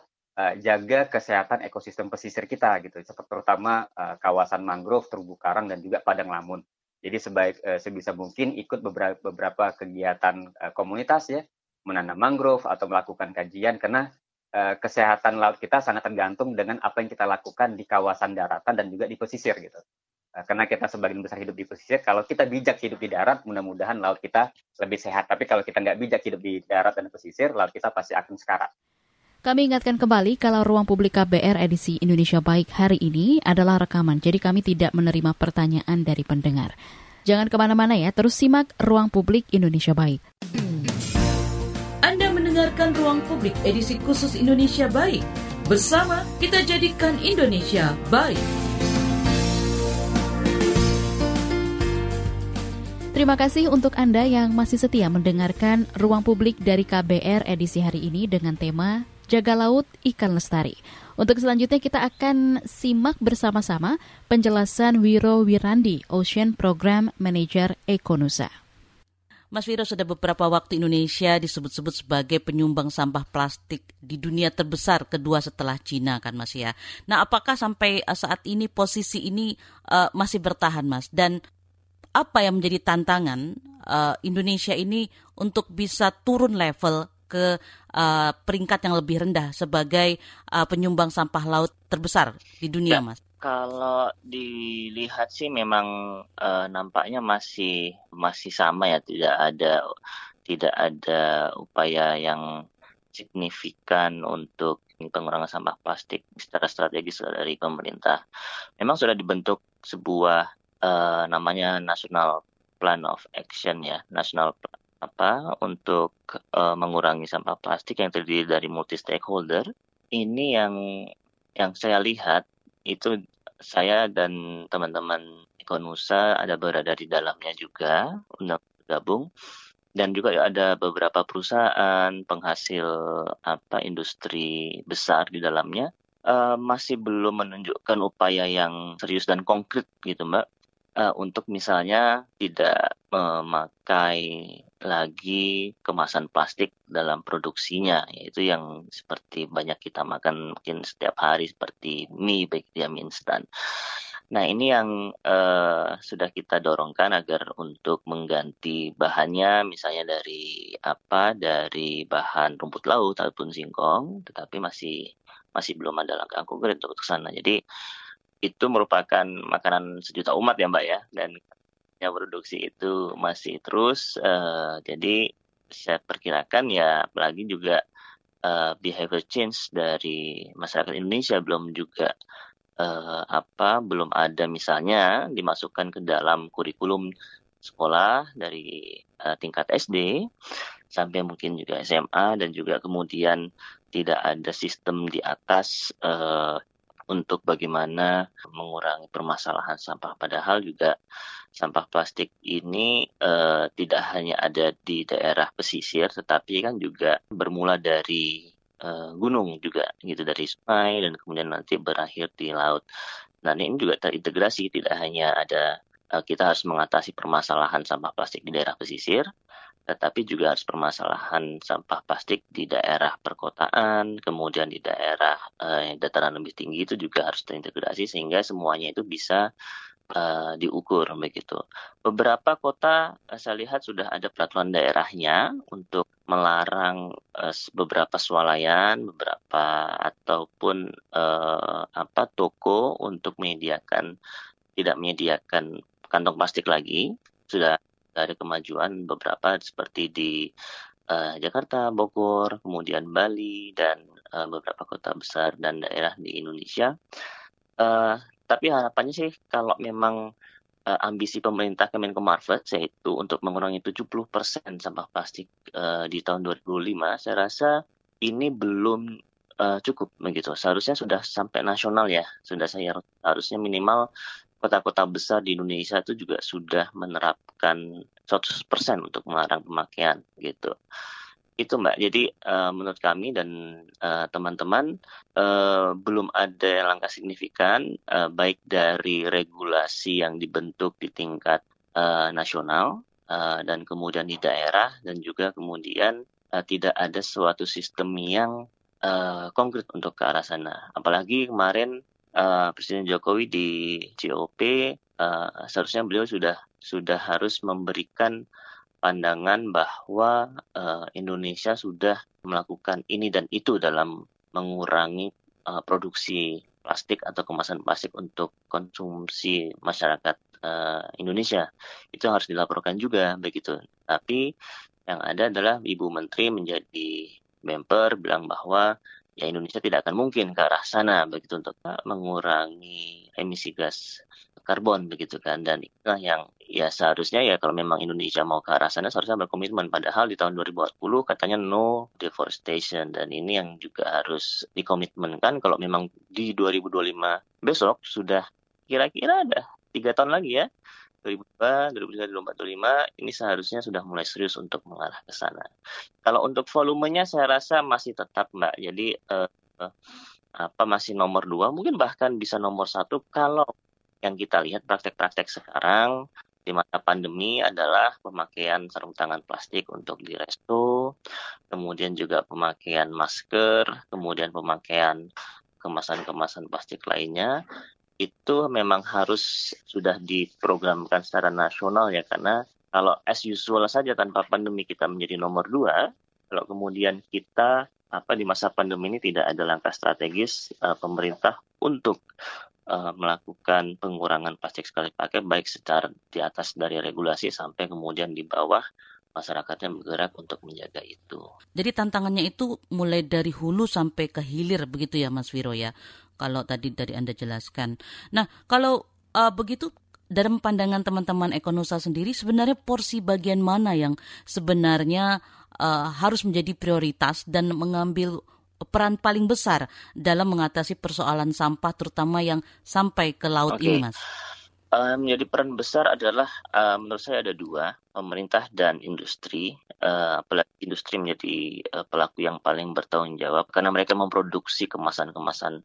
jaga kesehatan ekosistem pesisir kita gitu, seperti terutama uh, kawasan mangrove, terumbu karang dan juga padang lamun. Jadi sebaik uh, sebisa mungkin ikut beberapa, beberapa kegiatan uh, komunitas ya, menanam mangrove atau melakukan kajian karena uh, kesehatan laut kita sangat tergantung dengan apa yang kita lakukan di kawasan daratan dan juga di pesisir gitu. Eh, karena kita sebagian besar hidup di pesisir, kalau kita bijak hidup di darat, mudah-mudahan laut kita lebih sehat. Tapi kalau kita nggak bijak hidup di darat dan pesisir, laut kita pasti akan sekarat. Kami ingatkan kembali kalau ruang publik KBR edisi Indonesia Baik hari ini adalah rekaman, jadi kami tidak menerima pertanyaan dari pendengar. Jangan ke mana-mana ya, terus simak ruang publik Indonesia Baik. Mendengarkan ruang publik edisi khusus Indonesia Baik. Bersama kita jadikan Indonesia baik. Terima kasih untuk Anda yang masih setia mendengarkan Ruang Publik dari KBR edisi hari ini dengan tema Jaga Laut Ikan Lestari. Untuk selanjutnya kita akan simak bersama-sama penjelasan Wiro Wirandi, Ocean Program Manager Ekonusa. Mas Wiro, sudah beberapa waktu Indonesia disebut-sebut sebagai penyumbang sampah plastik di dunia terbesar kedua setelah Cina kan Mas ya. Nah apakah sampai saat ini posisi ini uh, masih bertahan Mas? Dan apa yang menjadi tantangan uh, Indonesia ini untuk bisa turun level ke uh, peringkat yang lebih rendah sebagai uh, penyumbang sampah laut terbesar di dunia, ya, Mas? Kalau dilihat sih memang uh, nampaknya masih masih sama ya, tidak ada tidak ada upaya yang signifikan untuk pengurangan sampah plastik secara strategis dari pemerintah. Memang sudah dibentuk sebuah uh, namanya National Plan of Action ya, National apa untuk uh, mengurangi sampah plastik yang terdiri dari multi stakeholder. Ini yang yang saya lihat itu saya dan teman-teman Ekonusa ada berada di dalamnya juga untuk bergabung. Dan juga ada beberapa perusahaan penghasil apa industri besar di dalamnya. Uh, masih belum menunjukkan upaya yang serius dan konkret gitu mbak uh, untuk misalnya tidak memakai lagi kemasan plastik dalam produksinya, yaitu yang seperti banyak kita makan mungkin setiap hari seperti mie baik dia mie instan. Nah ini yang uh, sudah kita dorongkan agar untuk mengganti bahannya misalnya dari apa dari bahan rumput laut ataupun singkong, tetapi masih masih belum ada langkah konkret untuk sana. Jadi itu merupakan makanan sejuta umat ya Mbak ya. Dan yang produksi itu masih terus uh, jadi saya perkirakan ya apalagi juga uh, behavior change dari masyarakat Indonesia belum juga uh, apa belum ada misalnya dimasukkan ke dalam kurikulum sekolah dari uh, tingkat SD sampai mungkin juga SMA dan juga kemudian tidak ada sistem di atas uh, untuk bagaimana mengurangi permasalahan sampah. Padahal juga sampah plastik ini uh, tidak hanya ada di daerah pesisir, tetapi kan juga bermula dari uh, gunung juga, gitu dari sungai dan kemudian nanti berakhir di laut. Nah ini juga terintegrasi, tidak hanya ada uh, kita harus mengatasi permasalahan sampah plastik di daerah pesisir, tetapi juga harus permasalahan sampah plastik di daerah perkotaan, kemudian di daerah uh, dataran lebih tinggi itu juga harus terintegrasi sehingga semuanya itu bisa uh, diukur begitu. Beberapa kota uh, saya lihat sudah ada peraturan daerahnya untuk melarang uh, beberapa swalayan, beberapa ataupun uh, apa toko untuk menyediakan tidak menyediakan kantong plastik lagi sudah ada kemajuan beberapa seperti di uh, Jakarta, Bogor, kemudian Bali dan uh, beberapa kota besar dan daerah di Indonesia. Uh, tapi harapannya sih kalau memang uh, ambisi pemerintah Kemenko Marves yaitu untuk mengurangi 70% sampah plastik uh, di tahun 2005, saya rasa ini belum uh, cukup begitu. Seharusnya sudah sampai nasional ya, sudah saya harusnya minimal kota-kota besar di Indonesia itu juga sudah menerapkan 100% untuk melarang pemakaian gitu. Itu Mbak. Jadi uh, menurut kami dan uh, teman-teman uh, belum ada langkah signifikan uh, baik dari regulasi yang dibentuk di tingkat uh, nasional uh, dan kemudian di daerah dan juga kemudian uh, tidak ada suatu sistem yang uh, konkret untuk ke arah sana. Apalagi kemarin uh, Presiden Jokowi di COP uh, seharusnya beliau sudah sudah harus memberikan pandangan bahwa uh, Indonesia sudah melakukan ini dan itu dalam mengurangi uh, produksi plastik atau kemasan plastik untuk konsumsi masyarakat uh, Indonesia. Itu harus dilaporkan juga begitu. Tapi yang ada adalah Ibu Menteri menjadi member bilang bahwa ya Indonesia tidak akan mungkin ke arah sana begitu untuk mengurangi emisi gas karbon begitu kan. Dan itulah yang ya seharusnya ya kalau memang Indonesia mau ke arah sana seharusnya berkomitmen. Padahal di tahun 2040 katanya no deforestation. Dan ini yang juga harus dikomitmenkan kalau memang di 2025 besok sudah kira-kira ada tiga tahun lagi ya 2002, 2003, 2004, 2005 ini seharusnya sudah mulai serius untuk mengarah ke sana. Kalau untuk volumenya saya rasa masih tetap mbak, jadi eh, apa masih nomor dua, mungkin bahkan bisa nomor satu kalau yang kita lihat praktek-praktek sekarang di masa pandemi adalah pemakaian sarung tangan plastik untuk di resto, kemudian juga pemakaian masker, kemudian pemakaian kemasan-kemasan plastik lainnya itu memang harus sudah diprogramkan secara nasional ya karena kalau as usual saja tanpa pandemi kita menjadi nomor dua, kalau kemudian kita apa di masa pandemi ini tidak ada langkah strategis uh, pemerintah untuk uh, melakukan pengurangan plastik sekali pakai baik secara di atas dari regulasi sampai kemudian di bawah masyarakatnya bergerak untuk menjaga itu. Jadi tantangannya itu mulai dari hulu sampai ke hilir begitu ya Mas Wiro ya. Kalau tadi dari Anda jelaskan. Nah, kalau uh, begitu dalam pandangan teman-teman Ekonosa sendiri sebenarnya porsi bagian mana yang sebenarnya uh, harus menjadi prioritas dan mengambil peran paling besar dalam mengatasi persoalan sampah terutama yang sampai ke laut okay. ini, Mas? Menjadi peran besar adalah uh, menurut saya ada dua, pemerintah dan industri. Uh, industri menjadi uh, pelaku yang paling bertanggung jawab karena mereka memproduksi kemasan-kemasan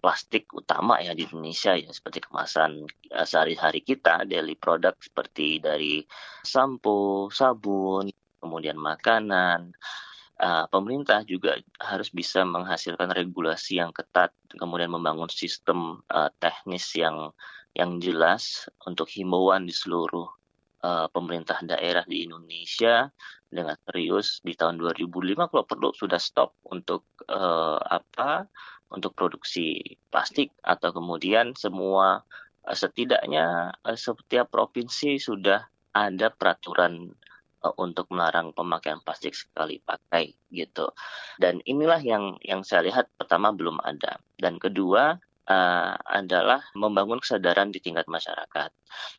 plastik utama ya di Indonesia ya seperti kemasan uh, sehari-hari kita, daily product seperti dari sampo, sabun, kemudian makanan uh, pemerintah juga harus bisa menghasilkan regulasi yang ketat, kemudian membangun sistem uh, teknis yang yang jelas untuk himbauan di seluruh uh, pemerintah daerah di Indonesia dengan serius di tahun 2005 kalau perlu sudah stop untuk uh, apa untuk produksi plastik atau kemudian semua uh, setidaknya uh, setiap provinsi sudah ada peraturan untuk melarang pemakaian plastik sekali pakai gitu. Dan inilah yang yang saya lihat pertama belum ada. Dan kedua uh, adalah membangun kesadaran di tingkat masyarakat.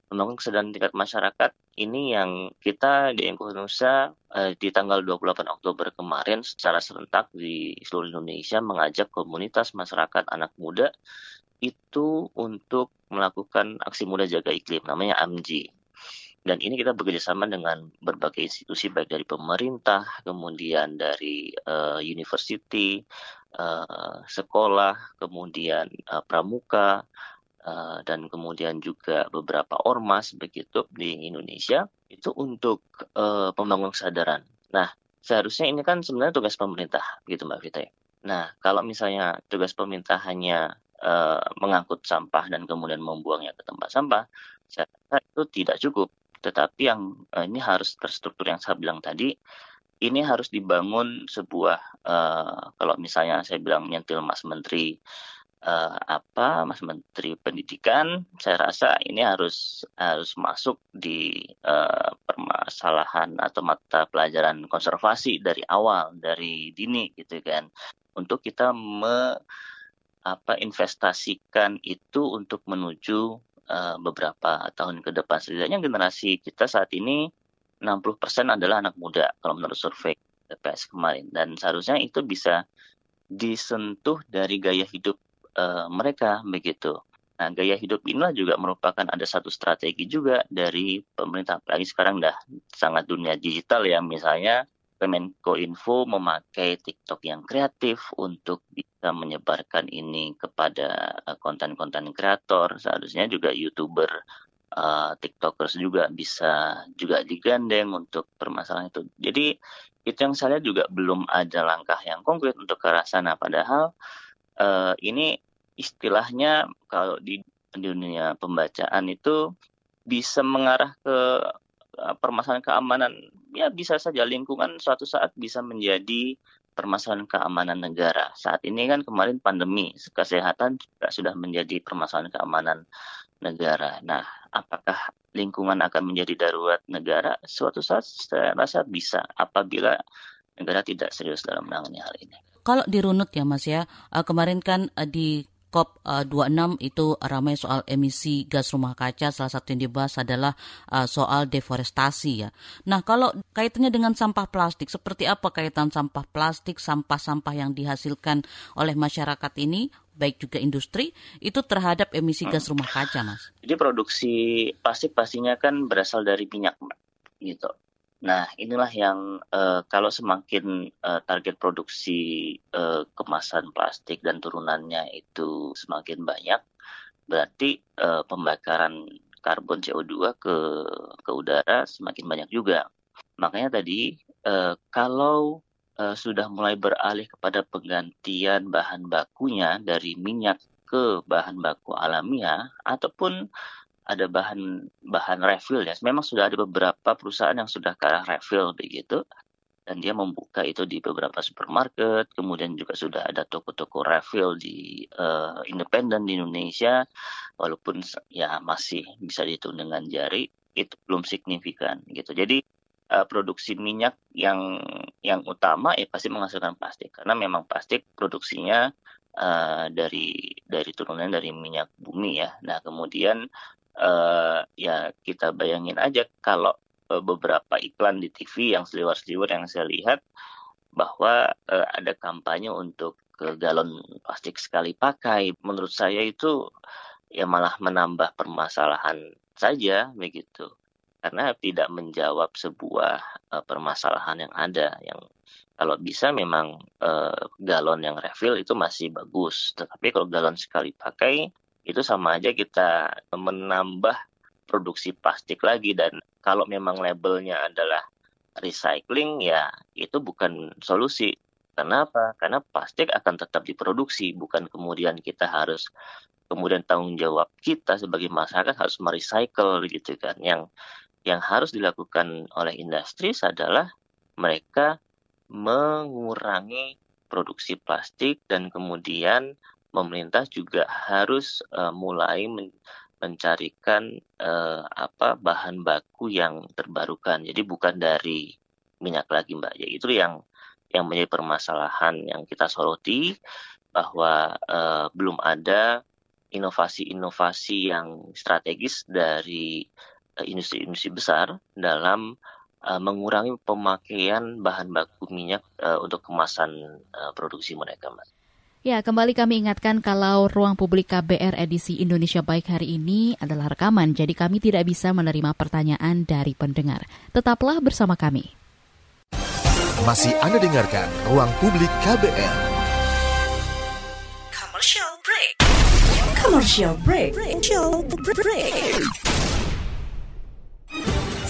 Membangun kesadaran di tingkat masyarakat ini yang kita di Indonesia uh, di tanggal 28 Oktober kemarin secara serentak di seluruh Indonesia mengajak komunitas masyarakat anak muda itu untuk melakukan aksi muda jaga iklim namanya AMJI dan ini kita bekerjasama dengan berbagai institusi baik dari pemerintah, kemudian dari uh, university, uh, sekolah, kemudian uh, pramuka, uh, dan kemudian juga beberapa ormas begitu di Indonesia itu untuk pembangunan kesadaran. Nah, seharusnya ini kan sebenarnya tugas pemerintah, gitu Mbak Vita. Nah, kalau misalnya tugas pemerintah hanya mengangkut sampah dan kemudian membuangnya ke tempat sampah, saya itu tidak cukup tetapi yang ini harus terstruktur yang saya bilang tadi, ini harus dibangun sebuah uh, kalau misalnya saya bilang nyentil Mas Menteri uh, apa Mas Menteri Pendidikan, saya rasa ini harus harus masuk di uh, permasalahan atau mata pelajaran konservasi dari awal dari dini gitu kan untuk kita me apa investasikan itu untuk menuju uh, beberapa tahun ke depan. Setidaknya generasi kita saat ini 60% adalah anak muda kalau menurut survei BPS kemarin dan seharusnya itu bisa disentuh dari gaya hidup uh, mereka begitu. Nah, gaya hidup inilah juga merupakan ada satu strategi juga dari pemerintah. Apalagi sekarang dah sangat dunia digital ya, misalnya Kemenkoinfo memakai TikTok yang kreatif untuk bisa menyebarkan ini kepada eh, konten-konten kreator. Seharusnya juga YouTuber, uh, TikTokers juga bisa juga digandeng untuk permasalahan itu. Jadi itu yang saya lihat juga belum ada langkah yang konkret untuk ke arah sana. Padahal uh, ini istilahnya kalau di dunia pembacaan itu bisa mengarah ke permasalahan keamanan ya bisa saja lingkungan suatu saat bisa menjadi permasalahan keamanan negara. Saat ini kan kemarin pandemi kesehatan juga sudah menjadi permasalahan keamanan negara. Nah, apakah lingkungan akan menjadi darurat negara? Suatu saat saya rasa bisa apabila negara tidak serius dalam menangani hal ini. Kalau dirunut ya Mas ya, eh, kemarin kan eh, di COP26 eh, itu ramai soal emisi gas rumah kaca. Salah satu yang dibahas adalah uh, soal deforestasi ya. Nah kalau kaitannya dengan sampah plastik, seperti apa kaitan sampah plastik, sampah-sampah yang dihasilkan oleh masyarakat ini, baik juga industri, itu terhadap emisi gas rumah kaca, Mas? Jadi produksi plastik pastinya kan berasal dari minyak, gitu. Nah, inilah yang uh, kalau semakin uh, target produksi uh, kemasan plastik dan turunannya itu semakin banyak, berarti uh, pembakaran karbon CO2 ke ke udara semakin banyak juga. Makanya tadi uh, kalau uh, sudah mulai beralih kepada penggantian bahan bakunya dari minyak ke bahan baku alamiah ataupun ada bahan bahan refill ya. Memang sudah ada beberapa perusahaan yang sudah ke arah refill begitu dan dia membuka itu di beberapa supermarket, kemudian juga sudah ada toko-toko refill di uh, independen di Indonesia, walaupun ya masih bisa dihitung dengan jari, itu belum signifikan gitu. Jadi uh, produksi minyak yang yang utama ya pasti menghasilkan plastik karena memang plastik produksinya uh, dari dari turunan dari minyak bumi ya. Nah kemudian uh, ya kita bayangin aja kalau uh, beberapa iklan di TV yang seliwer-seliwer yang saya lihat bahwa uh, ada kampanye untuk ke galon plastik sekali pakai. Menurut saya itu ya malah menambah permasalahan saja begitu. Karena tidak menjawab sebuah uh, permasalahan yang ada yang kalau bisa memang uh, galon yang refill itu masih bagus, tetapi kalau galon sekali pakai itu sama aja kita menambah produksi plastik lagi dan kalau memang labelnya adalah recycling ya itu bukan solusi. Kenapa? Karena plastik akan tetap diproduksi, bukan kemudian kita harus kemudian tanggung jawab kita sebagai masyarakat harus merecycle gitu kan. Yang yang harus dilakukan oleh industri adalah mereka mengurangi produksi plastik dan kemudian pemerintah juga harus uh, mulai men mencarikan uh, apa bahan baku yang terbarukan. Jadi bukan dari minyak lagi Mbak. Ya itu yang yang menjadi permasalahan yang kita soroti bahwa uh, belum ada inovasi-inovasi yang strategis dari industri-industri besar dalam uh, mengurangi pemakaian bahan baku minyak uh, untuk kemasan uh, produksi mereka, Mbak. Ya, kembali kami ingatkan kalau ruang publik KBR edisi Indonesia Baik hari ini adalah rekaman, jadi kami tidak bisa menerima pertanyaan dari pendengar. Tetaplah bersama kami. Masih Anda dengarkan Ruang Publik KBR. Commercial break. Commercial break. Commercial break.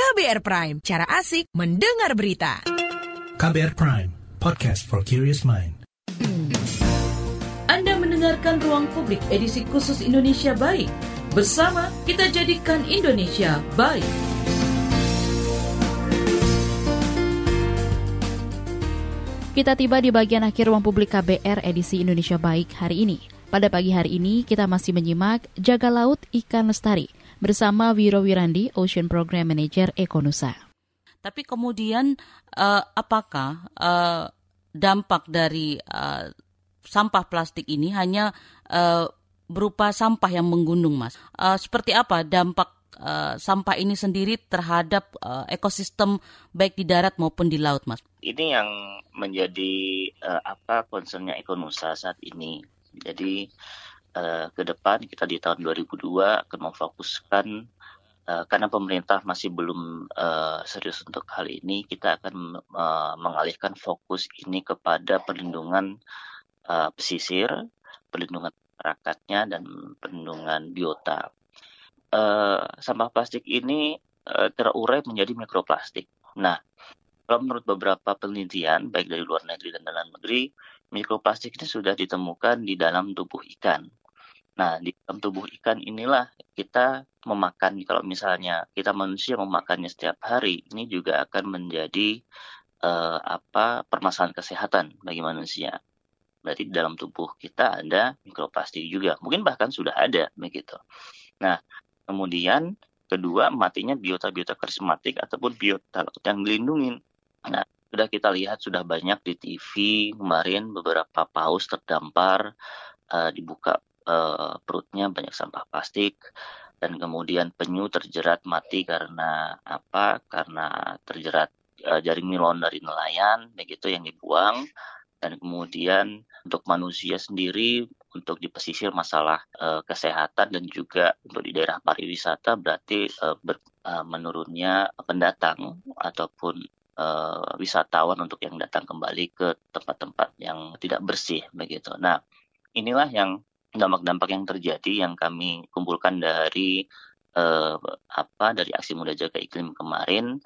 KBR Prime, cara asik mendengar berita. KBR Prime, podcast for curious mind. Anda mendengarkan Ruang Publik edisi khusus Indonesia Baik. Bersama kita jadikan Indonesia baik. Kita tiba di bagian akhir ruang publik KBR edisi Indonesia Baik hari ini. Pada pagi hari ini kita masih menyimak Jaga Laut Ikan Lestari bersama Wiro Wirandi, Ocean Program Manager Ekonusa. Tapi kemudian uh, apakah uh, dampak dari uh, sampah plastik ini hanya uh, berupa sampah yang menggunung, Mas? Uh, seperti apa dampak uh, sampah ini sendiri terhadap uh, ekosistem baik di darat maupun di laut, Mas? Ini yang menjadi uh, apa concernnya Ekonusa saat ini. Jadi uh, ke depan kita di tahun 2002 akan memfokuskan uh, karena pemerintah masih belum uh, serius untuk hal ini, kita akan mengalihkan fokus ini kepada perlindungan pesisir, perlindungan masyarakatnya dan perlindungan biota. Uh, sampah plastik ini terurai menjadi mikroplastik. Nah, kalau menurut beberapa penelitian, baik dari luar negeri dan dalam negeri, mikroplastik ini sudah ditemukan di dalam tubuh ikan. Nah, di dalam tubuh ikan inilah kita memakan, kalau misalnya kita manusia memakannya setiap hari, ini juga akan menjadi uh, apa permasalahan kesehatan bagi manusia. Berarti di dalam tubuh kita ada mikroplastik juga. Mungkin bahkan sudah ada begitu. Nah, kemudian kedua matinya biota-biota karismatik ataupun biota yang dilindungi. Nah, sudah kita lihat sudah banyak di TV kemarin beberapa paus terdampar uh, dibuka uh, perutnya banyak sampah plastik dan kemudian penyu terjerat mati karena apa? Karena terjerat uh, jaring nilon dari nelayan begitu yang dibuang dan kemudian untuk manusia sendiri untuk di pesisir masalah uh, kesehatan dan juga untuk di daerah pariwisata berarti uh, ber, uh, menurunnya pendatang ataupun uh, wisatawan untuk yang datang kembali ke tempat-tempat yang tidak bersih begitu. Nah, inilah yang dampak-dampak yang terjadi yang kami kumpulkan dari uh, apa dari aksi muda jaga iklim kemarin.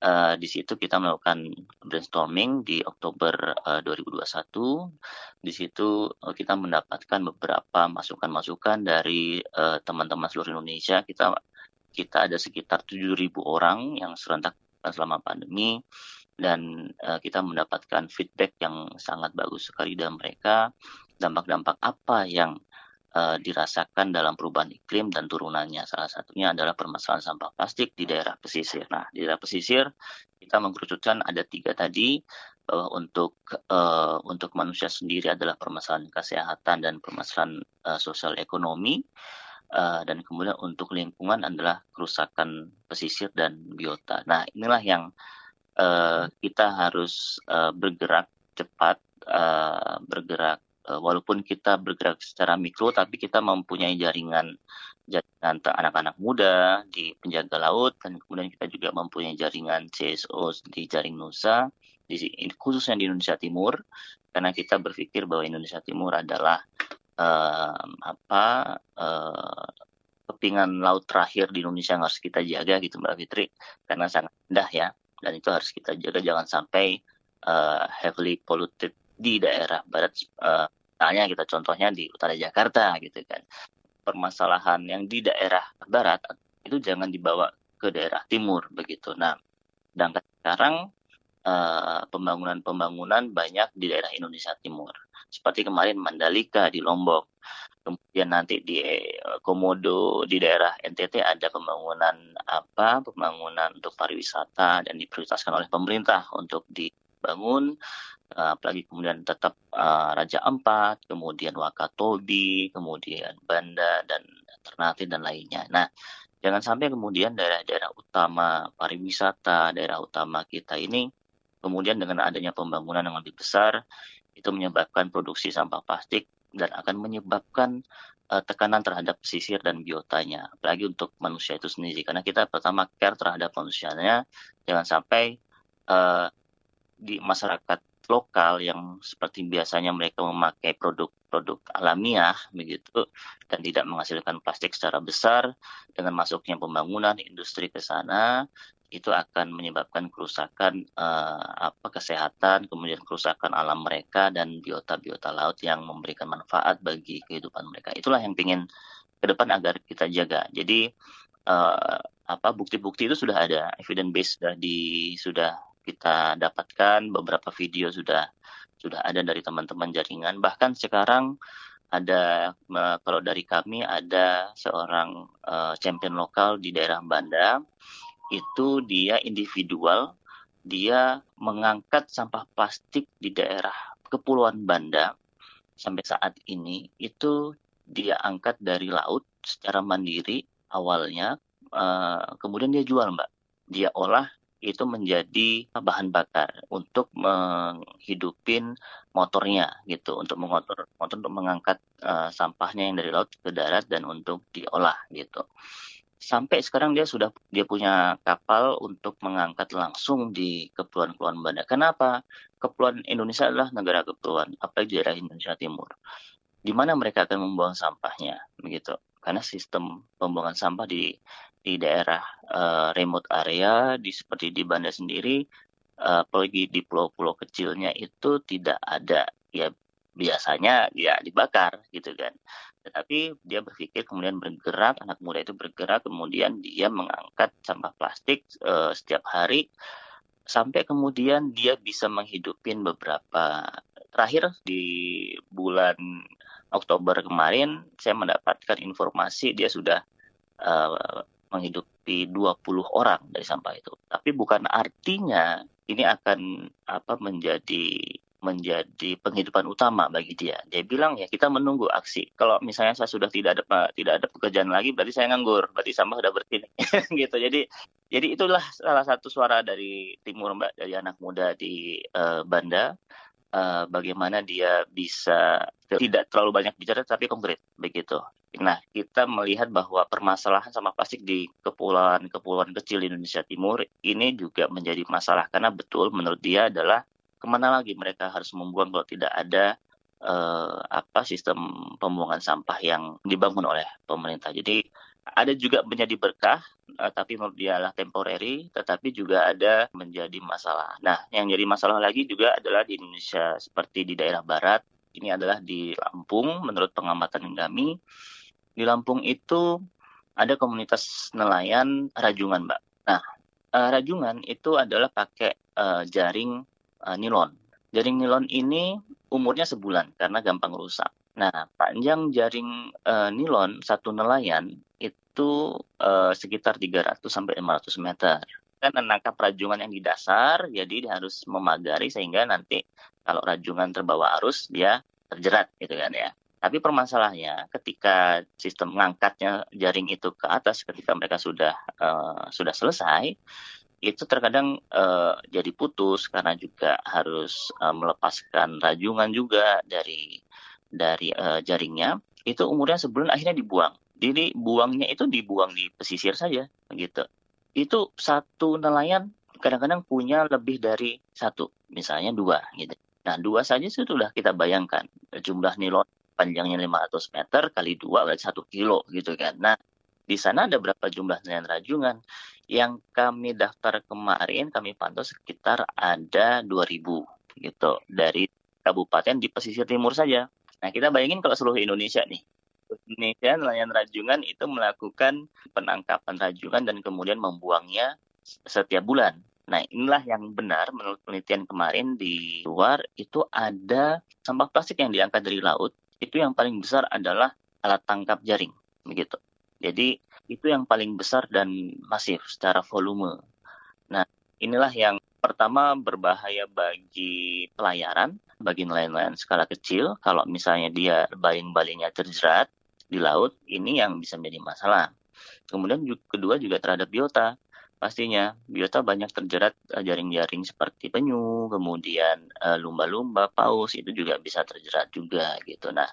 Uh, di situ kita melakukan brainstorming di Oktober uh, 2021. Di situ uh, kita mendapatkan beberapa masukan-masukan dari teman-teman uh, seluruh Indonesia. Kita kita ada sekitar 7.000 orang yang serentak selama pandemi dan uh, kita mendapatkan feedback yang sangat bagus sekali dari mereka. Dampak-dampak apa yang uh, dirasakan dalam perubahan iklim dan turunannya? Salah satunya adalah permasalahan sampah plastik di daerah pesisir. Nah di daerah pesisir kita mengkerucutkan ada tiga tadi uh, untuk uh, untuk manusia sendiri adalah permasalahan kesehatan dan permasalahan uh, sosial ekonomi uh, dan kemudian untuk lingkungan adalah kerusakan pesisir dan biota. Nah, inilah yang uh, kita harus uh, bergerak cepat, uh, bergerak uh, walaupun kita bergerak secara mikro, tapi kita mempunyai jaringan jaringan anak-anak muda di penjaga laut dan kemudian kita juga mempunyai jaringan CSO di Jaring Nusa di khususnya di Indonesia Timur karena kita berpikir bahwa Indonesia Timur adalah uh, apa uh, kepingan laut terakhir di Indonesia yang harus kita jaga gitu Mbak Fitri karena sangat rendah ya dan itu harus kita jaga. Jangan sampai uh, heavily polluted di daerah barat uh, kita contohnya di utara Jakarta gitu kan. Permasalahan yang di daerah barat itu jangan dibawa ke daerah timur begitu. Nah dan sekarang pembangunan-pembangunan uh, banyak di daerah Indonesia Timur seperti kemarin Mandalika di Lombok. Kemudian nanti di eh, Komodo di daerah NTT ada pembangunan apa? Pembangunan untuk pariwisata dan diprioritaskan oleh pemerintah untuk dibangun eh, apalagi kemudian tetap uh, Raja Ampat, kemudian Wakatobi, kemudian Banda dan Ternate dan lainnya. Nah, jangan sampai kemudian daerah-daerah utama pariwisata, daerah utama kita ini kemudian dengan adanya pembangunan yang lebih besar itu menyebabkan produksi sampah plastik dan akan menyebabkan uh, tekanan terhadap pesisir dan biotanya, apalagi untuk manusia itu sendiri. Karena kita pertama care terhadap manusianya, jangan sampai uh, di masyarakat lokal yang seperti biasanya mereka memakai produk-produk alamiah begitu dan tidak menghasilkan plastik secara besar dengan masuknya pembangunan industri ke sana itu akan menyebabkan kerusakan uh, apa kesehatan kemudian kerusakan alam mereka dan biota-biota laut yang memberikan manfaat bagi kehidupan mereka. Itulah yang ingin ke depan agar kita jaga. Jadi uh, apa bukti-bukti itu sudah ada. Evidence base sudah di sudah kita dapatkan beberapa video sudah sudah ada dari teman-teman jaringan. Bahkan sekarang ada kalau dari kami ada seorang uh, champion lokal di daerah Banda itu dia individual dia mengangkat sampah plastik di daerah kepulauan Banda. Sampai saat ini itu dia angkat dari laut secara mandiri awalnya uh, kemudian dia jual mbak. Dia olah itu menjadi bahan bakar untuk menghidupin motornya gitu. Untuk mengotor motor untuk mengangkat uh, sampahnya yang dari laut ke darat dan untuk diolah gitu sampai sekarang dia sudah dia punya kapal untuk mengangkat langsung di kepulauan-kepulauan Banda. Kenapa? Kepulauan Indonesia adalah negara kepulauan, apa di daerah Indonesia Timur. Di mana mereka akan membuang sampahnya, begitu. Karena sistem pembuangan sampah di di daerah uh, remote area di seperti di Banda sendiri uh, apalagi di pulau-pulau kecilnya itu tidak ada ya biasanya ya dibakar gitu kan tetapi dia berpikir kemudian bergerak anak muda itu bergerak kemudian dia mengangkat sampah plastik uh, setiap hari sampai kemudian dia bisa menghidupin beberapa terakhir di bulan Oktober kemarin saya mendapatkan informasi dia sudah uh, menghidupi 20 orang dari sampah itu. Tapi bukan artinya ini akan apa menjadi menjadi penghidupan utama bagi dia. Dia bilang ya kita menunggu aksi. Kalau misalnya saya sudah tidak ada tidak ada pekerjaan lagi, berarti saya nganggur, berarti sampah sudah bersih gitu. Jadi jadi itulah salah satu suara dari timur mbak dari anak muda di uh, Banda. Uh, bagaimana dia bisa tidak terlalu banyak bicara tapi konkret begitu. Nah, kita melihat bahwa permasalahan sampah plastik di kepulauan-kepulauan kecil di Indonesia Timur ini juga menjadi masalah karena betul menurut dia adalah ke mana lagi mereka harus membuang kalau tidak ada uh, apa sistem pembuangan sampah yang dibangun oleh pemerintah. Jadi ada juga menjadi berkah, uh, tapi menurut dia adalah temporary, tetapi juga ada menjadi masalah. Nah, yang jadi masalah lagi juga adalah di Indonesia seperti di daerah barat, ini adalah di Lampung menurut pengamatan kami di Lampung itu ada komunitas nelayan rajungan, Mbak. Nah, uh, rajungan itu adalah pakai jaring uh, nilon. Jaring nilon ini umurnya sebulan karena gampang rusak. Nah, panjang jaring uh, nilon satu nelayan itu uh, sekitar 300 sampai 500 meter. Kan menangkap rajungan yang di dasar, jadi dia harus memagari sehingga nanti kalau rajungan terbawa arus dia terjerat gitu kan ya. Tapi permasalahannya ketika sistem mengangkatnya jaring itu ke atas ketika mereka sudah uh, sudah selesai itu terkadang uh, jadi putus karena juga harus uh, melepaskan rajungan juga dari dari uh, jaringnya itu umurnya sebulan akhirnya dibuang. Jadi buangnya itu dibuang di pesisir saja gitu. Itu satu nelayan kadang-kadang punya lebih dari satu, misalnya dua gitu. Nah dua saja sudah kita bayangkan jumlah nilon panjangnya 500 meter kali dua berarti satu kilo gitu kan. Nah di sana ada berapa jumlah nelayan rajungan? Yang kami daftar kemarin kami pantau sekitar ada 2000 gitu dari kabupaten di pesisir timur saja. Nah kita bayangin kalau seluruh Indonesia nih Indonesia nelayan rajungan itu melakukan penangkapan rajungan dan kemudian membuangnya setiap bulan. Nah, inilah yang benar menurut penelitian kemarin di luar itu ada sampah plastik yang diangkat dari laut itu yang paling besar adalah alat tangkap jaring begitu. Jadi itu yang paling besar dan masif secara volume. Nah, inilah yang pertama berbahaya bagi pelayaran, bagi nelayan-nelayan skala kecil. Kalau misalnya dia baling-balingnya terjerat di laut, ini yang bisa menjadi masalah. Kemudian juga, kedua juga terhadap biota. Pastinya biota banyak terjerat uh, jaring-jaring seperti penyu, kemudian uh, lumba-lumba, paus itu juga bisa terjerat juga gitu. Nah,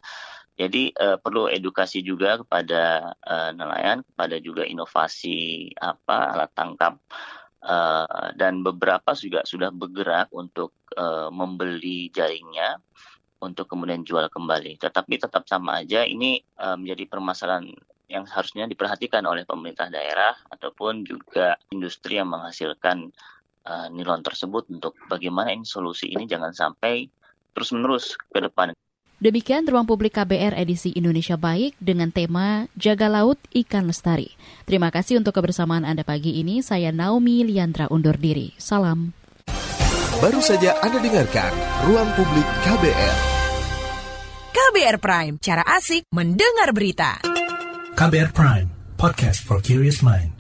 Jadi uh, perlu edukasi juga kepada uh, nelayan, kepada juga inovasi apa alat tangkap uh, dan beberapa juga sudah bergerak untuk uh, membeli jaringnya untuk kemudian jual kembali. Tetapi tetap sama aja ini uh, menjadi permasalahan yang harusnya diperhatikan oleh pemerintah daerah ataupun juga industri yang menghasilkan uh, nilon tersebut untuk bagaimana ini solusi ini jangan sampai terus-menerus ke depan. Demikian ruang publik KBR edisi Indonesia Baik dengan tema Jaga Laut Ikan Lestari. Terima kasih untuk kebersamaan Anda pagi ini. Saya Naomi Liandra undur diri. Salam. Baru saja Anda dengarkan Ruang Publik KBR. KBR Prime, cara asik mendengar berita. KBR Prime, podcast for curious mind.